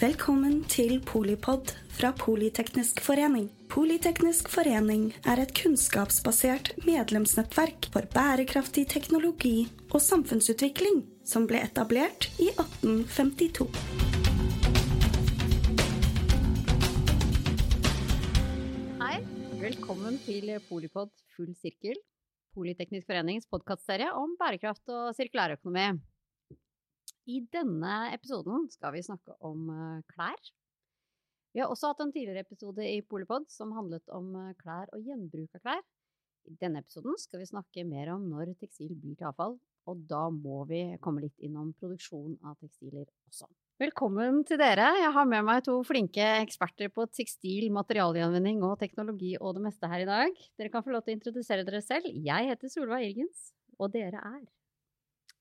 Velkommen til Polipod fra Politeknisk forening. Politeknisk forening er et kunnskapsbasert medlemsnettverk for bærekraftig teknologi og samfunnsutvikling som ble etablert i 1852. Hei, velkommen til Polipod full sirkel, Politeknisk forenings podkastserie om bærekraft og sirkulærøkonomi. I denne episoden skal vi snakke om eh, klær. Vi har også hatt en tidligere episode i Polipod som handlet om eh, klær og gjenbruk av klær. I denne episoden skal vi snakke mer om når tekstil blir til avfall, og da må vi komme litt innom produksjon av tekstiler også. Velkommen til dere. Jeg har med meg to flinke eksperter på tekstil, materialgjenvinning og teknologi og det meste her i dag. Dere kan få lov til å introdusere dere selv. Jeg heter Solveig Irgens, og dere er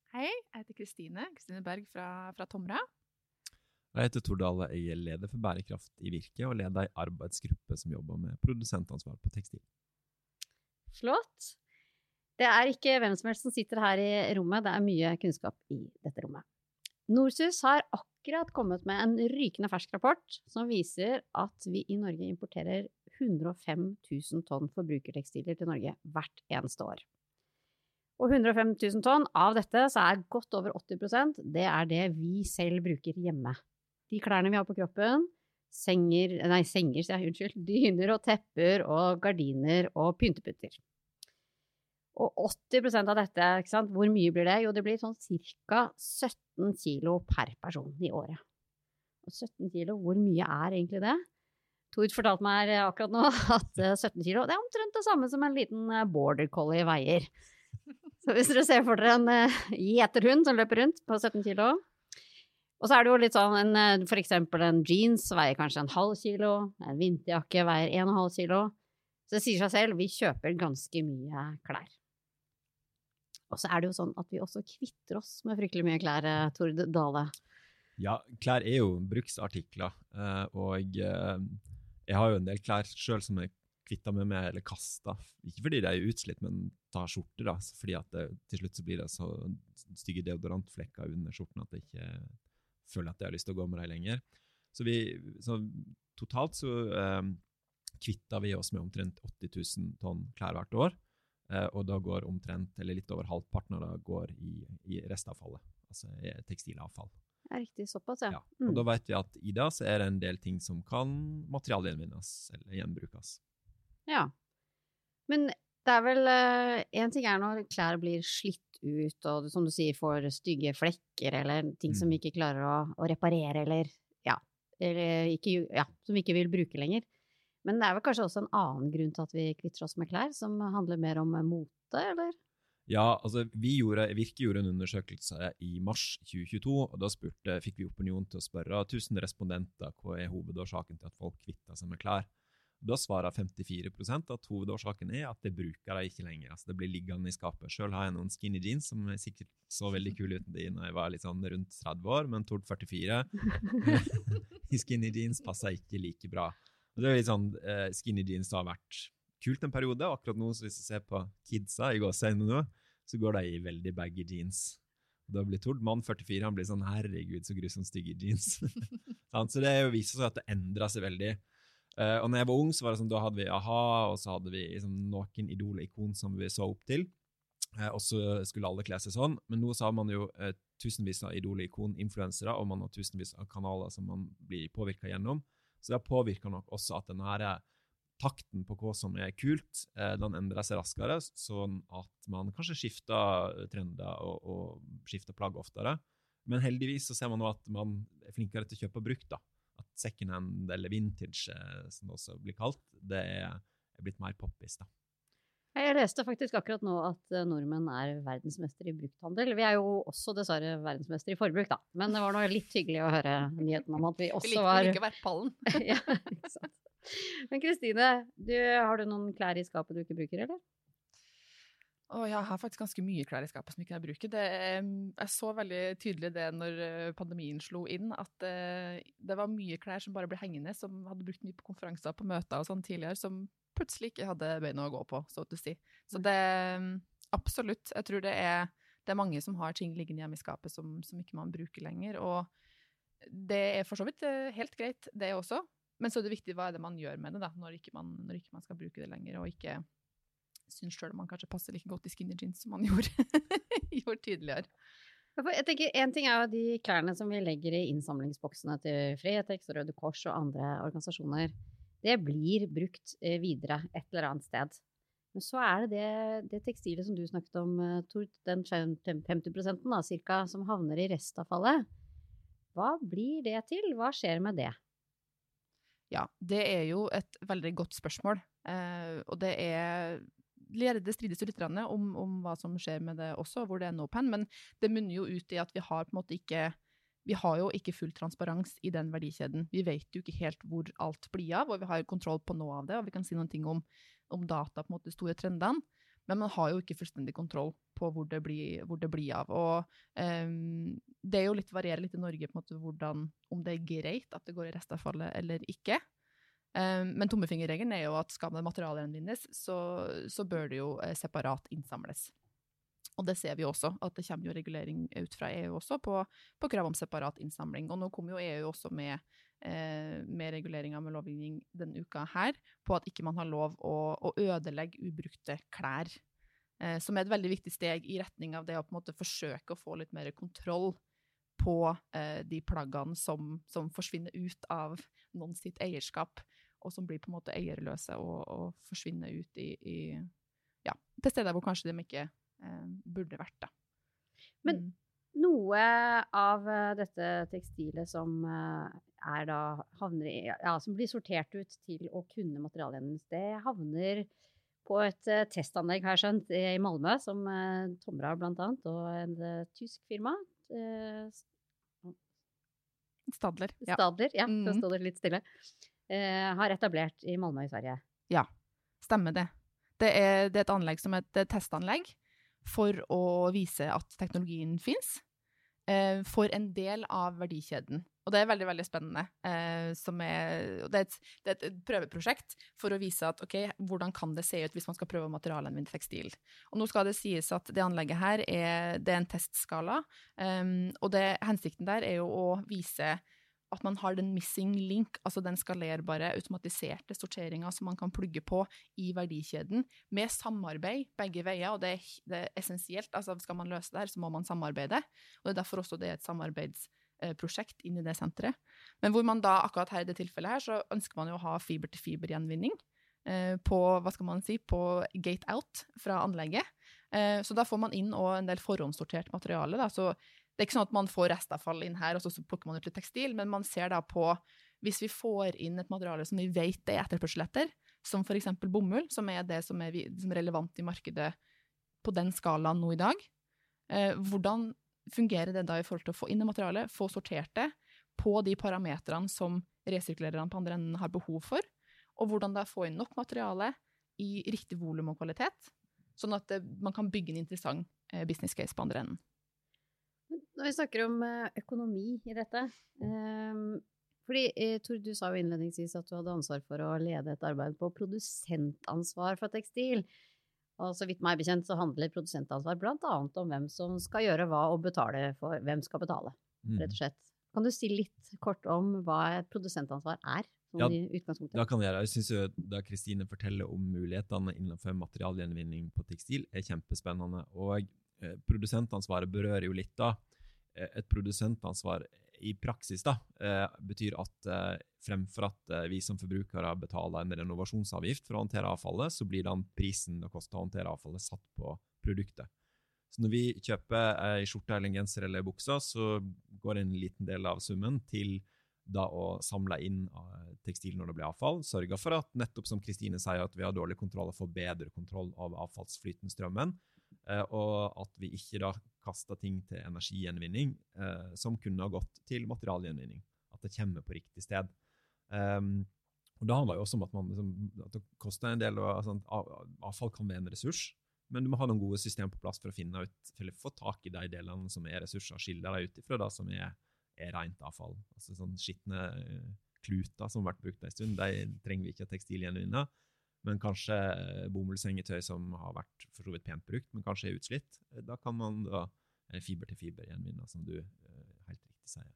Hei, jeg heter Kristine. Kristine Berg fra, fra Tomra. Jeg heter Tordale, jeg er leder for bærekraft i Virke og leder ei arbeidsgruppe som jobber med produsentansvar på tekstil. Flott. Det er ikke hvem som helst som sitter her i rommet, det er mye kunnskap i dette rommet. Norsus har akkurat kommet med en rykende fersk rapport som viser at vi i Norge importerer 105 000 tonn forbrukertekstiler til Norge hvert eneste år. Og 105 000 tonn, av dette så er godt over 80% det er det vi selv bruker hjemme. De klærne vi har på kroppen, senger, nei, senger, sier jeg, unnskyld, dyner og tepper og gardiner og pynteputter. Og 80% av dette, ikke sant, hvor mye blir det? Jo, det blir sånn ca. 17 kilo per person i året. Og 17 kilo, hvor mye er egentlig det? Tord fortalte meg akkurat nå at 17 kilo, det er omtrent det samme som en liten border collie veier. Så hvis dere ser for dere en uh, gjeterhund som løper rundt på 17 kilo Og så er det jo litt sånn en, uh, for eksempel en jeans veier kanskje en halv kilo, en vinterjakke veier en og halv kilo. Så det sier seg selv, vi kjøper ganske mye klær. Og så er det jo sånn at vi også kvitter oss med fryktelig mye klær, uh, Tord Dale. Ja, klær er jo bruksartikler, og jeg har jo en del klær sjøl som jeg kvitta meg med eller kasta. Ikke fordi de er utslitt, men tar skjorter, da. Fordi at det, til slutt så blir det så stygge deodorantflekker under skjorten at jeg ikke føler at jeg har lyst til å gå med dem lenger. Så, vi, så totalt så eh, kvitta vi oss med omtrent 80 000 tonn klær hvert år. Eh, og da går omtrent, eller litt over halvparten av det går i, i restavfallet. Altså i tekstilavfall. Ja, riktig. Såpass, ja. ja. Og mm. da vet vi at i det så er det en del ting som kan materialgjenvinnes eller gjenbrukes. Ja. Men det er vel Én uh, ting er når klær blir slitt ut og som du sier får stygge flekker eller ting mm. som vi ikke klarer å, å reparere eller ja, eller ikke, ja, som vi ikke vil bruke lenger. Men det er vel kanskje også en annen grunn til at vi kvitter oss med klær, som handler mer om mote, eller? Ja, altså vi gjorde, Virke gjorde en undersøkelse i mars 2022, og da spurte, fikk vi Opinion til å spørre 1000 respondenter hva er hovedårsaken til at folk kvitter seg med klær. Da svarer 54% at hovedårsaken er at det bruker de ikke lenger. altså Det blir liggende i skapet. Sjøl har jeg noen skinny jeans som sikkert så veldig kule ut da jeg var litt sånn rundt 30 år, men Tord 44 i skinny jeans passer ikke like bra. Og det er litt sånn, uh, Skinny jeans har vært kult en periode, og akkurat nå, hvis du ser på kidsa i gåseøynene nå, så går de i veldig baggy jeans. Da blir Tord mann 44 han blir sånn 'herregud, så grusomt stygge jeans'. så det viser seg at det endrer seg veldig. Uh, og når jeg var ung, så var det sånn, da hadde vi a-ha, og så hadde vi liksom, noen idol-ikon som vi så opp til. Uh, og så skulle alle kle seg sånn. Men nå så har man jo uh, tusenvis av idol-ikon-influensere, og man har tusenvis av kanaler som man blir påvirka gjennom. Så det påvirker nok også at den her takten på hva som er kult, den endrer seg raskere, sånn at man kanskje skifter trender og, og skifter plagg oftere. Men heldigvis så ser man nå at man er flinkere til å kjøpe brukt. da at secondhand, eller vintage, eh, som det også blir kalt, det er, blitt mer poppis. da. Jeg leste faktisk akkurat nå at eh, nordmenn er verdensmester i brukthandel. Vi er jo også dessverre verdensmester i forbruk, da. Men det var nå litt hyggelig å høre nyheten om at vi også var Vi liker å være pallen. ja, ikke sant. Men Kristine, har du noen klær i skapet du ikke bruker, eller? Og jeg har faktisk ganske mye klær i skapet som ikke jeg bruker. Det, jeg så veldig tydelig det når eh, pandemien slo inn, at eh, det var mye klær som bare ble hengende, som hadde brukt mye på konferanser på møter og sånn tidligere, som plutselig ikke hadde bein å gå på, så å si. Så det Absolutt. Jeg tror det er, det er mange som har ting liggende hjemme i skapet som, som ikke man bruker lenger. Og det er for så vidt eh, helt greit, det også. Men så er det viktig hva er det man gjør med det, da, når ikke man, når ikke man skal bruke det lenger, og ikke syns sjøl man kanskje passer like godt i skinny jeans som man gjorde, gjorde tidligere. Jeg tenker, En ting er jo de klærne som vi legger i innsamlingsboksene til Fretex og Røde Kors og andre organisasjoner. Det blir brukt eh, videre et eller annet sted. Men så er det det, det tekstilet som du snakket om, eh, Tord, den 50 da, cirka, som havner i restavfallet. Hva blir det til? Hva skjer med det? Ja, det er jo et veldig godt spørsmål. Eh, og det er Lærde strides jo litt om, om, hva som skjer med det også, hvor det er no pen, men det munner jo ut i at vi har på en måte ikke vi har jo ikke full transparens i den verdikjeden. Vi vet jo ikke helt hvor alt blir av, og vi har kontroll på noe av det, og vi kan si noen ting om, om data, på en måte, store trendene. Men man har jo ikke fullstendig kontroll på hvor det blir, hvor det blir av. Og um, det er jo litt varierer litt i Norge på en måte hvordan, om det er greit at det går i restavfallet eller ikke. Um, men tommefingerregelen er jo at skal materialet gjenvinnes, så, så bør det jo eh, separat innsamles. Og det ser vi også, at det kommer jo regulering ut fra EU også på, på krav om separat innsamling. Og nå kommer jo EU også med eh, med reguleringer med lovgivning denne uka her, på at ikke man har lov å, å ødelegge ubrukte klær. Eh, som er et veldig viktig steg i retning av det å på en måte forsøke å få litt mer kontroll på eh, de plaggene som, som, forsvinner ut av noen sitt eierskap, og som blir på en måte eierløse og, og forsvinner ut i, i, ja, til steder hvor kanskje de ikke eh, burde vært. Da. Men mm. noe av eh, dette tekstilet som eh, er da havner i, ja, som blir sortert ut til å kunne materialgjenvinnes. Det havner på et uh, testanlegg, har jeg skjønt, i Malmö, som uh, Tomra annet, og en tysk firma. Stadler. Ja. Stadler, ja, mm. står det litt stille. Har etablert i Malmö i Sverige. Ja, stemmer det. Det er, det er et anlegg som et testanlegg for å vise at teknologien fins for en del av verdikjeden. Og det er veldig veldig spennende. Eh, er, det, er et, det, er et, prøveprosjekt for å vise at okay, hvordan kan det se ut hvis man skal prøve materialene materialgjenvinne tekstil. Og nå skal det sies at det anlegget her er, det er en testskala, um, og det, hensikten der er jo å vise at man har den missing link, altså den skalerbare, automatiserte sorteringa som man kan plugge på i verdikjeden, med samarbeid begge veier, og det er, det er essensielt. Altså skal man løse det her, så må man samarbeide, og det er derfor også det er et samarbeidsprosjekt Eh, inn i det senteret. Men hvor man da, akkurat her i det tilfellet her, så ønsker man jo å ha fiber-til-fiber-gjenvinning eh, på, hva skal man si, på gate out fra anlegget. Eh, så da får man inn en del forhåndssortert materiale. Da. Så det er ikke sånn at man får restavfall inn her, og så plukker man ut litt tekstil, men man ser da på hvis vi får inn et materiale som vi vet det er etterspørsel etter, som f.eks. bomull, som er det som er, relevant i markedet på den skalaen nå i dag, eh, hvordan fungerer det da i forhold til å få inn det materialet, få sortert det på de parametrene som resirkulererne på andre enden har behov for, og hvordan da få inn nok materiale i riktig volum og kvalitet, sånn at det, man kan bygge en interessant eh, business case på andre enden. Når vi snakker om eh, økonomi i dette um, fordi eh, Tor, du sa jo innledningsvis at du hadde ansvar for å lede et arbeid på produsentansvar for tekstil. Og så vidt meg bekjent så handler produsentansvar bl.a. om hvem som skal gjøre hva og betale for hvem skal betale, rett og mm. slett. Kan du si litt kort om hva et produsentansvar er? Sånn ja? Da kan jeg. Jeg jo, da Kristine forteller om mulighetene innenfor materialgjenvinning på tekstil, er kjempespennende. Og eh, produsentansvaret berører jo litt da. Eh, et produsentansvar i praksis da, eh, betyr at eh, fremfor at vi som forbrukere betaler en renovasjonsavgift for å håndtere avfallet, så blir den prisen det koster å håndtere avfallet, satt på produktet. Så når vi kjøper ei skjorte eller en genser eller bukser, så går en liten del av summen til da å samle inn tekstil når det blir avfall, sørge for at nettopp som Kristine sier, at vi har dårlig kontroll og får bedre kontroll av avfallsflyten, strømmen, og at vi ikke da kaster ting til energigjenvinning eh, som kunne ha gått til materialgjenvinning. At det kommer på riktig sted. Um, og Det handler jo også om at, man, liksom, at det koster en del, og altså, avfall kan være en ressurs. Men du må ha noen gode system på plass for å finne ut, eller få tak i de delene som er ressurser, skille dem ut ifra det som er, er rent avfall. Altså sånn Skitne uh, kluter som har vært brukt en stund, de trenger vi ikke tekstilgjenvinne. Men kanskje bomullsengetøy som har vært for så vidt pent brukt, men kanskje er utslitt. Da kan man da fiber til fiber gjenvinne, som du uh, helt riktig sier.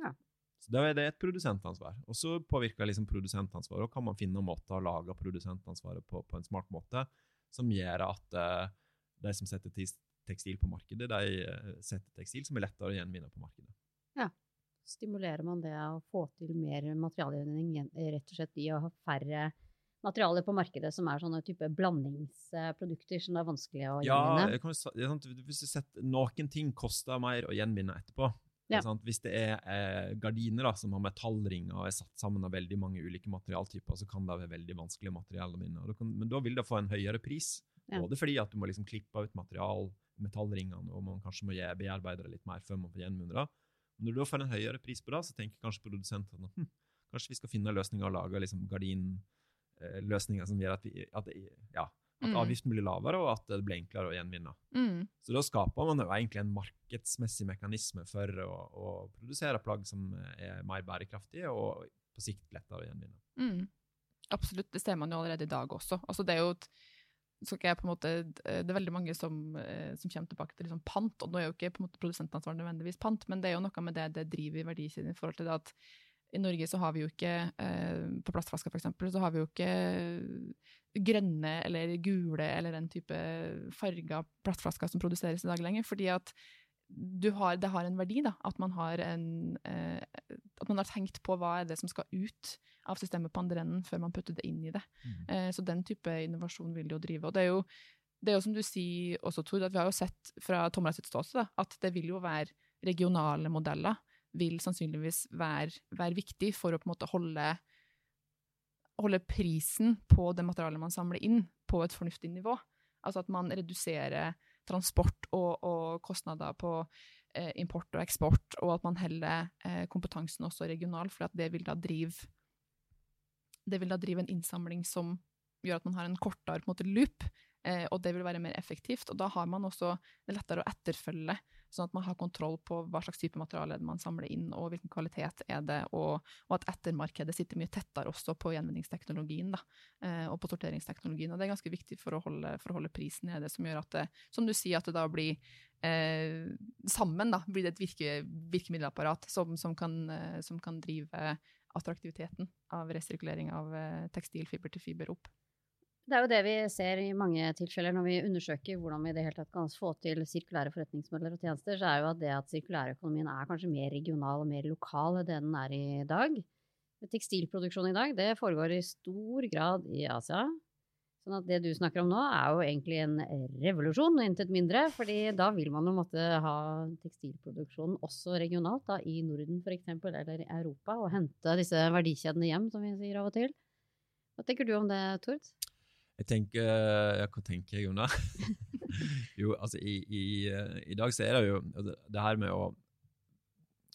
Ja. Så da er det et produsentansvar. Og så påvirker liksom produsentansvaret, og kan man finne måter å lage produsentansvaret på på en smart måte, som gjør at uh, de som setter tekstil på markedet, de eh, setter tekstil som er lettere å gjenvinne på markedet. Ja. Stimulerer man det å få til mer materialgjenvinning rett og slett i å ha færre materialer på markedet som er sånne type blandingsprodukter som det er vanskelig å Ja, gjenvinne? jeg kan, hvis du setter, noen ting koster mer å gjenvinne etterpå. Ja. Hvis det er eh, gardiner da, som har metallringer og er satt sammen av veldig mange ulike materialtyper, så kan det være veldig vanskelig materialer å vinne. Kan, men da vil det få en høyere pris. Ja. Både fordi at du må liksom klippe ut material, metallringene, og man kanskje må bearbeide det litt mer før man får gjenvunnet det. Når du da får en høyere pris på det, så tenker kanskje produsentene hm, kanskje vi skal finne løsninger og lage liksom gardinløsninger som gjør at, vi, at, ja, at Mm. avgiften blir lavere, og at det blir enklere å gjenvinne. Mm. Så da skaper man jo egentlig en markedsmessig mekanisme for å, å produsere plagg som er mer bærekraftige og på sikt lettere å gjenvinne. Mm. Absolutt, det ser man jo allerede i dag også. Altså, det er jo et, måte, det er veldig mange som, eh, som kommer tilbake til liksom pant, og nå er jo ikke på en måte produsentansvar nødvendigvis pant, men det er jo noe med det det driver i verdikjeden i forhold til det at i Norge så har vi jo ikke, eh, på plastflasker for eksempel, så har vi jo ikke grønne eller gule eller den type farga plastflasker som produseres i dag lenger, fordi at du har, det har en verdi, da, at man har en eh, at man har tenkt på hva er det som skal ut av systemet på andre enden før man putter det inn i det. Eh, så den type innovasjon vil det jo drive. Og det er jo, det er jo som du sier også, Tord, at vi har jo sett fra Tomra sitt ståsted at det vil jo være regionale modeller vil sannsynligvis være, være viktig for å på en måte holde, holde prisen på det materialet man samler inn, på et fornuftig nivå. Altså at man reduserer transport og, og kostnader på eh, import og eksport, og at man heller eh, kompetansen også regional, for det vil da drive det vil da drive en innsamling som gjør at man har en kortere en måte, loop, eh, og det vil være mer effektivt. Og da har man også det lettere å etterfølge, sånn at man har kontroll på hva slags type materiale er man samler inn, og hvilken kvalitet er det, og, og at ettermarkedet sitter mye tettere også på gjenvinningsteknologien da, eh, og på sorteringsteknologien. Og det er ganske viktig for å holde, for å holde prisen nede, som gjør at det, som du sier, at det da blir eh, sammen da, blir det et virke, virkemiddelapparat som, som, kan, eh, som kan drive attraktiviteten av resirkulering av eh, tekstilfiber til fiber opp. Det er jo det vi ser i mange tilfeller når vi undersøker hvordan vi i det hele tatt kan få til sirkulære forretningsmodeller og tjenester, så er jo at det at sirkulærøkonomien er kanskje mer regional og mer lokal enn det den er i dag. Tekstilproduksjon i dag, det foregår i stor grad i Asia. Sånn at det du snakker om nå, er jo egentlig en revolusjon, intet mindre. fordi da vil man jo måtte ha tekstilproduksjonen også regionalt, da, i Norden f.eks., eller i Europa, og hente disse verdikjedene hjem, som vi sier av og til. Hva tenker du om det, Tord? Jeg tenker, ja, Hva tenker jeg om det? jo, altså i, i, i dag så er det jo altså, det her med å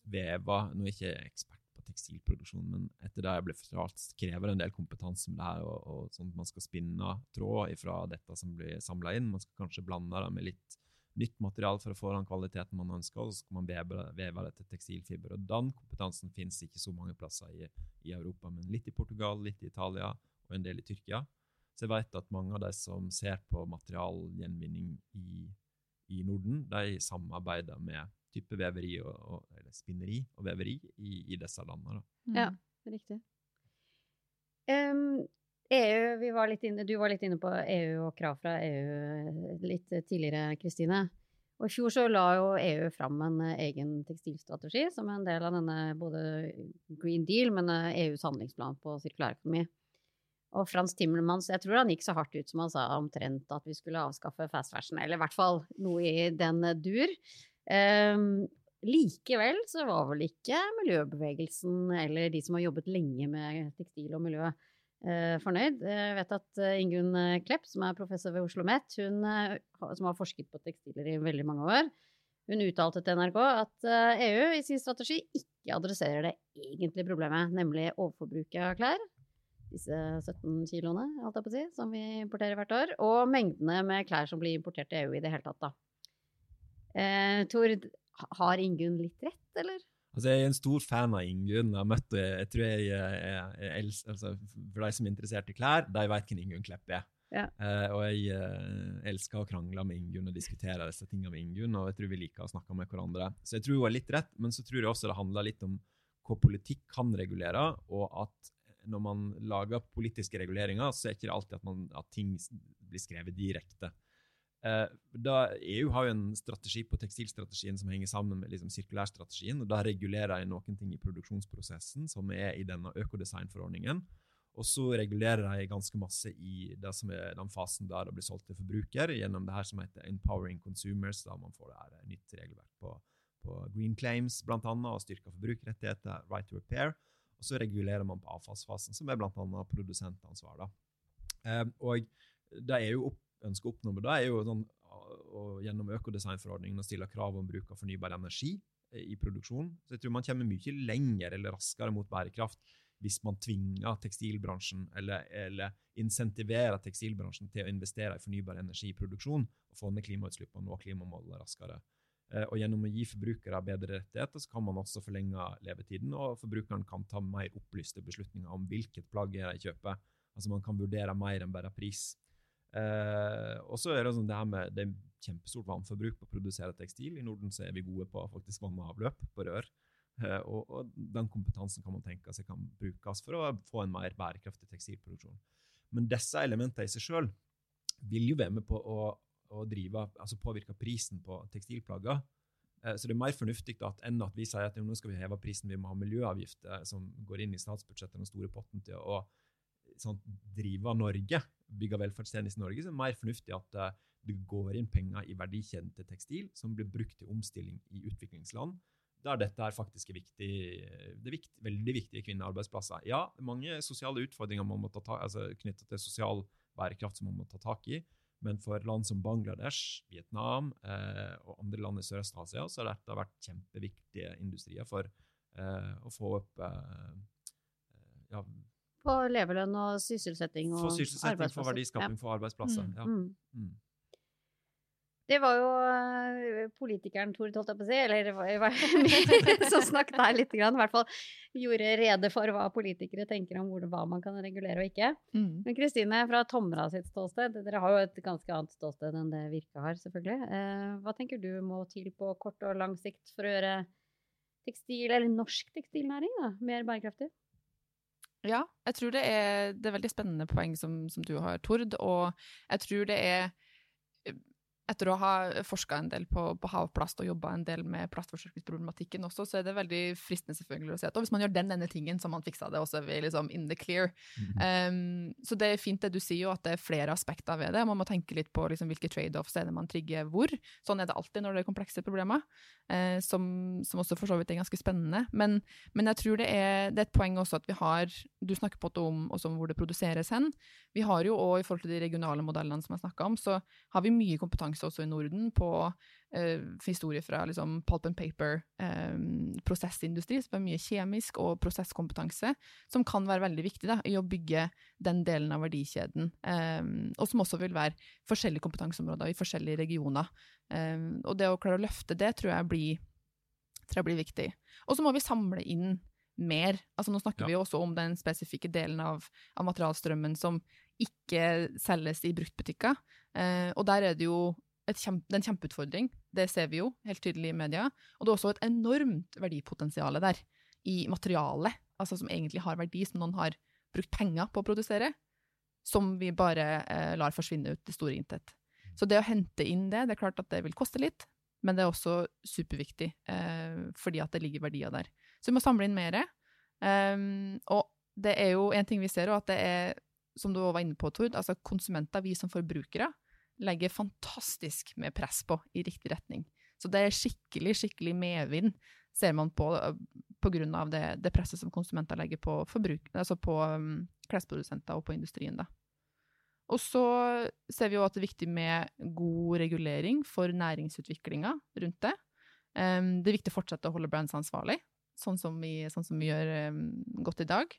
veve Nå er jeg ikke ekspert på tekstilproduksjon, men etter det jeg ble fortalt, krever det en del kompetanse med det her. og, og sånn at Man skal spinne tråd fra dette som blir samla inn. Man skal kanskje blande det med litt nytt materiale for å få den kvaliteten man ønsker, og så skal man veve, veve det til tekstilfiber. Og Den kompetansen finnes ikke så mange plasser i, i Europa, men litt i Portugal, litt i Italia og en del i Tyrkia. Så jeg vet at mange av de som ser på materialgjenvinning i, i Norden, de samarbeider med type veveri og, og, eller spinneri og veveri i, i disse landene. Mm. Ja. Riktig. Um, EU, vi var litt inne, du var litt inne på EU og krav fra EU litt tidligere, Kristine. Og I fjor så la jo EU fram en eh, egen tekstilstrategi som en del av denne både Green Deal, men eh, EUs handlingsplan på sirkulærøkonomi. Og Frans Timmermans, jeg tror han gikk så hardt ut som han sa omtrent at vi skulle avskaffe fast fashion, eller i hvert fall noe i den dur. Um, likevel så var vel ikke miljøbevegelsen eller de som har jobbet lenge med tekstil og miljø, uh, fornøyd. Jeg vet at eh, Ingunn Klepp, som er professor ved Oslo OsloMet, eh, som har forsket på tekstiler i veldig mange år, hun uttalte til NRK at eh, EU i sin strategi ikke adresserer det egentlige problemet, nemlig overforbruket av klær. Disse 17 kiloene, alt jeg på å si, som vi importerer hvert år. Og mengdene med klær som blir importert til EU i det hele tatt, da. Eh, Tord, har Ingunn litt rett, eller? Altså, Jeg er en stor fan av Ingunn. Jeg har møtt henne. Jeg tror jeg, jeg, jeg, altså, For de som er interessert i klær, de vet hvem Ingunn Klepp er. Ja. Eh, og jeg eh, elsker å krangle med Ingunn og diskutere disse tingene med Ingunn, og jeg tror vi liker å snakke med hverandre. Så jeg tror hun har litt rett, men så tror jeg også det handler litt om hva politikk kan regulere, og at når man lager politiske reguleringer, så er det ikke alltid at, man, at ting blir skrevet direkte. Eh, da EU har jo en strategi på tekstilstrategien som henger sammen med liksom, sirkulærstrategien. og Da regulerer jeg noen ting i produksjonsprosessen som er i denne økodesignforordningen. Og så regulerer de ganske masse i det som er den fasen der det blir solgt til forbruker, gjennom det her som heter Empowering Consumers, da man får det her eh, nytt regelverk på, på green claims annet, og styrka forbrukerrettigheter, right to repair. Og så regulerer man på avfallsfasen, som er bl.a. produsentansvar. da. Eh, og det er jo opp ønsket å oppnå med det, er jo sånn, og gjennom økodesignforordningen å stille krav om bruk av fornybar energi eh, i produksjon. Så jeg tror man kommer mye lenger eller raskere mot bærekraft hvis man tvinger tekstilbransjen eller, eller insentiverer tekstilbransjen til å investere i fornybar energi i produksjon og få ned klimautslippene og klimamålene raskere. Eh, og Gjennom å gi forbrukere bedre rettigheter så kan man også forlenge levetiden, og forbrukeren kan ta mer opplyste beslutninger om hvilket plagg de kjøper. Altså Man kan vurdere mer enn bare pris. Eh, og så er det sånn det her med det er kjempestort vannforbruk på å produsere tekstil. I Norden så er vi gode på faktisk vann og avløp på rør. Eh, og, og, den kompetansen kan man tenke seg kan brukes for å få en mer bærekraftig tekstilproduksjon. Men disse elementene i seg sjøl vil jo være med på å, å drive, altså påvirke prisen på tekstilplagger. Eh, så det er mer fornuftig at, enn at vi sier at nå skal vi heve prisen, vi må ha miljøavgifter som går inn i statsbudsjettet, den store potten til å sånn, drive Norge, bygge velferdstjenester i Norge, så er det mer fornuftig at det går inn penger i verdikjeden til tekstil som blir brukt til omstilling i utviklingsland, der dette er faktisk er viktig, det er viktig, veldig viktige kvinnearbeidsplasser. Ja, mange sosiale utfordringer man må ta, altså knyttet til sosial bærekraft som man må ta tak i, men for land som Bangladesh, Vietnam eh, og andre land i Sørøst-Asia så har dette vært kjempeviktige industrier for eh, å få opp eh, ja, på levelønn og sysselsetting og for sysselsetting, for verdiskaping, ja. for arbeidsplasser. Mm, ja. Mm. Det var jo uh, politikeren Tord, holdt jeg på å si, eller som snakket her litt, grann, i hvert fall gjorde rede for hva politikere tenker om hva man kan regulere og ikke. Mm. Men Kristine, fra Tomra sitt ståsted, dere har jo et ganske annet ståsted enn det Virke har, selvfølgelig. Uh, hva tenker du må til på kort og lang sikt for å gjøre tekstil, eller norsk tekstilnæring, da, mer bærekraftig? Ja, jeg tror det er, det er veldig spennende poeng som, som, du har, Tord. Og jeg tror det er etter å ha forska en del på, på, havplast og jobba en del med plastforsøksproblematikken også, så er det veldig fristende selvfølgelig å si at hvis man gjør den ene tingen, så man fiksa det, og så er vi liksom in the clear. Um, så det er fint det du sier, jo, at det er flere aspekter ved det. Man må tenke litt på liksom, hvilke trade-offs er det man trigger hvor. Sånn er det alltid når det er komplekse problemer, uh, som, som, også for så vidt er ganske spennende. Men, men jeg tror det er, det er, et poeng også at vi har Du snakker på om, om hvor det produseres hen. Vi har jo òg, i forhold til de regionale modellene som jeg snakka om, så har vi mye kompetanse kompetanse også i Norden på eh, historie fra liksom, pulp and paper, eh, som er mye kjemisk, og prosesskompetanse, som kan være veldig viktig da, i å bygge den delen av verdikjeden. Eh, og som også vil være forskjellige kompetanseområder i forskjellige regioner. Eh, og det å klare å løfte det tror jeg blir, tror jeg blir viktig. Og så må vi samle inn mer. Altså Nå snakker ja. vi også om den spesifikke delen av, av materialstrømmen som ikke selges i bruktbutikker. Eh, og der er det jo kjempe, det er en kjempeutfordring. Det ser vi jo helt tydelig i media. Og det er også et enormt verdipotensial der i materialet, altså som egentlig har verdi, som noen har brukt penger på å produsere, som vi bare eh, lar forsvinne ut i store intet. Så det å hente inn det, det er klart at det vil koste litt, men det er også superviktig, eh, fordi at det ligger verdier der. Så vi må samle inn mer. Um, og det er jo en ting vi ser, og at det er, som du var inne på, Tord, altså konsumenter, vi som forbrukere, legger fantastisk med press på i riktig retning. Så det er skikkelig, skikkelig medvind, ser man på, på grunn av det, det, presset som konsumenter legger på, forbruk, altså på um, klesprodusenter og på industrien. Da. Og så ser vi jo at det er viktig med god regulering for næringsutviklinga rundt det. Um, det er viktig å fortsette å holde brands ansvarlig, sånn som vi, sånn som vi gjør um, godt i dag.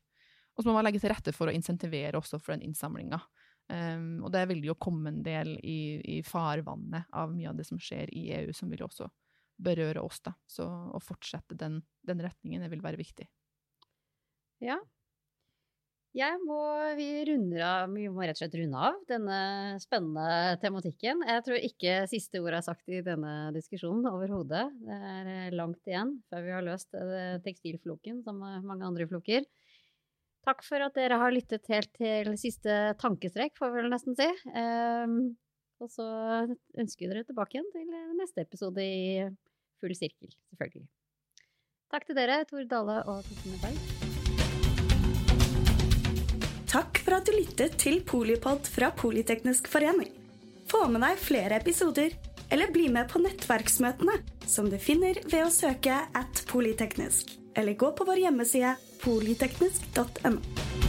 Og så må man legge til rette for å insentivere også for den innsamlinga. Um, og det vil jo komme en del i, i, farvannet av mye av det som skjer i EU, som vil også berøre oss. da. Så å fortsette den, den retningen det vil være viktig. Ja. Jeg må, vi, av, vi må rett og slett runde av denne spennende tematikken. Jeg tror ikke siste ord er sagt i denne diskusjonen overhodet. Det er eh, langt igjen før vi har løst eh, tekstilfloken, som mange andre floker. Takk for at dere har lyttet helt til siste tankestrek, får vi vel nesten si. Um, og så ønsker vi dere tilbake igjen til neste episode i full sirkel, selvfølgelig. Takk til dere, Tor Dale og Kristine Berg. Takk for at du lyttet til Polipod fra Politeknisk forening. Få med deg flere episoder, eller bli med på nettverksmøtene, som du finner ved å søke at polyteknisk, eller gå på vår hjemmeside polyteknisk.no.